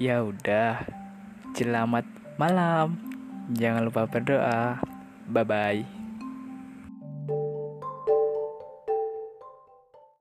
Ya udah. Selamat malam. Jangan lupa berdoa. Bye bye.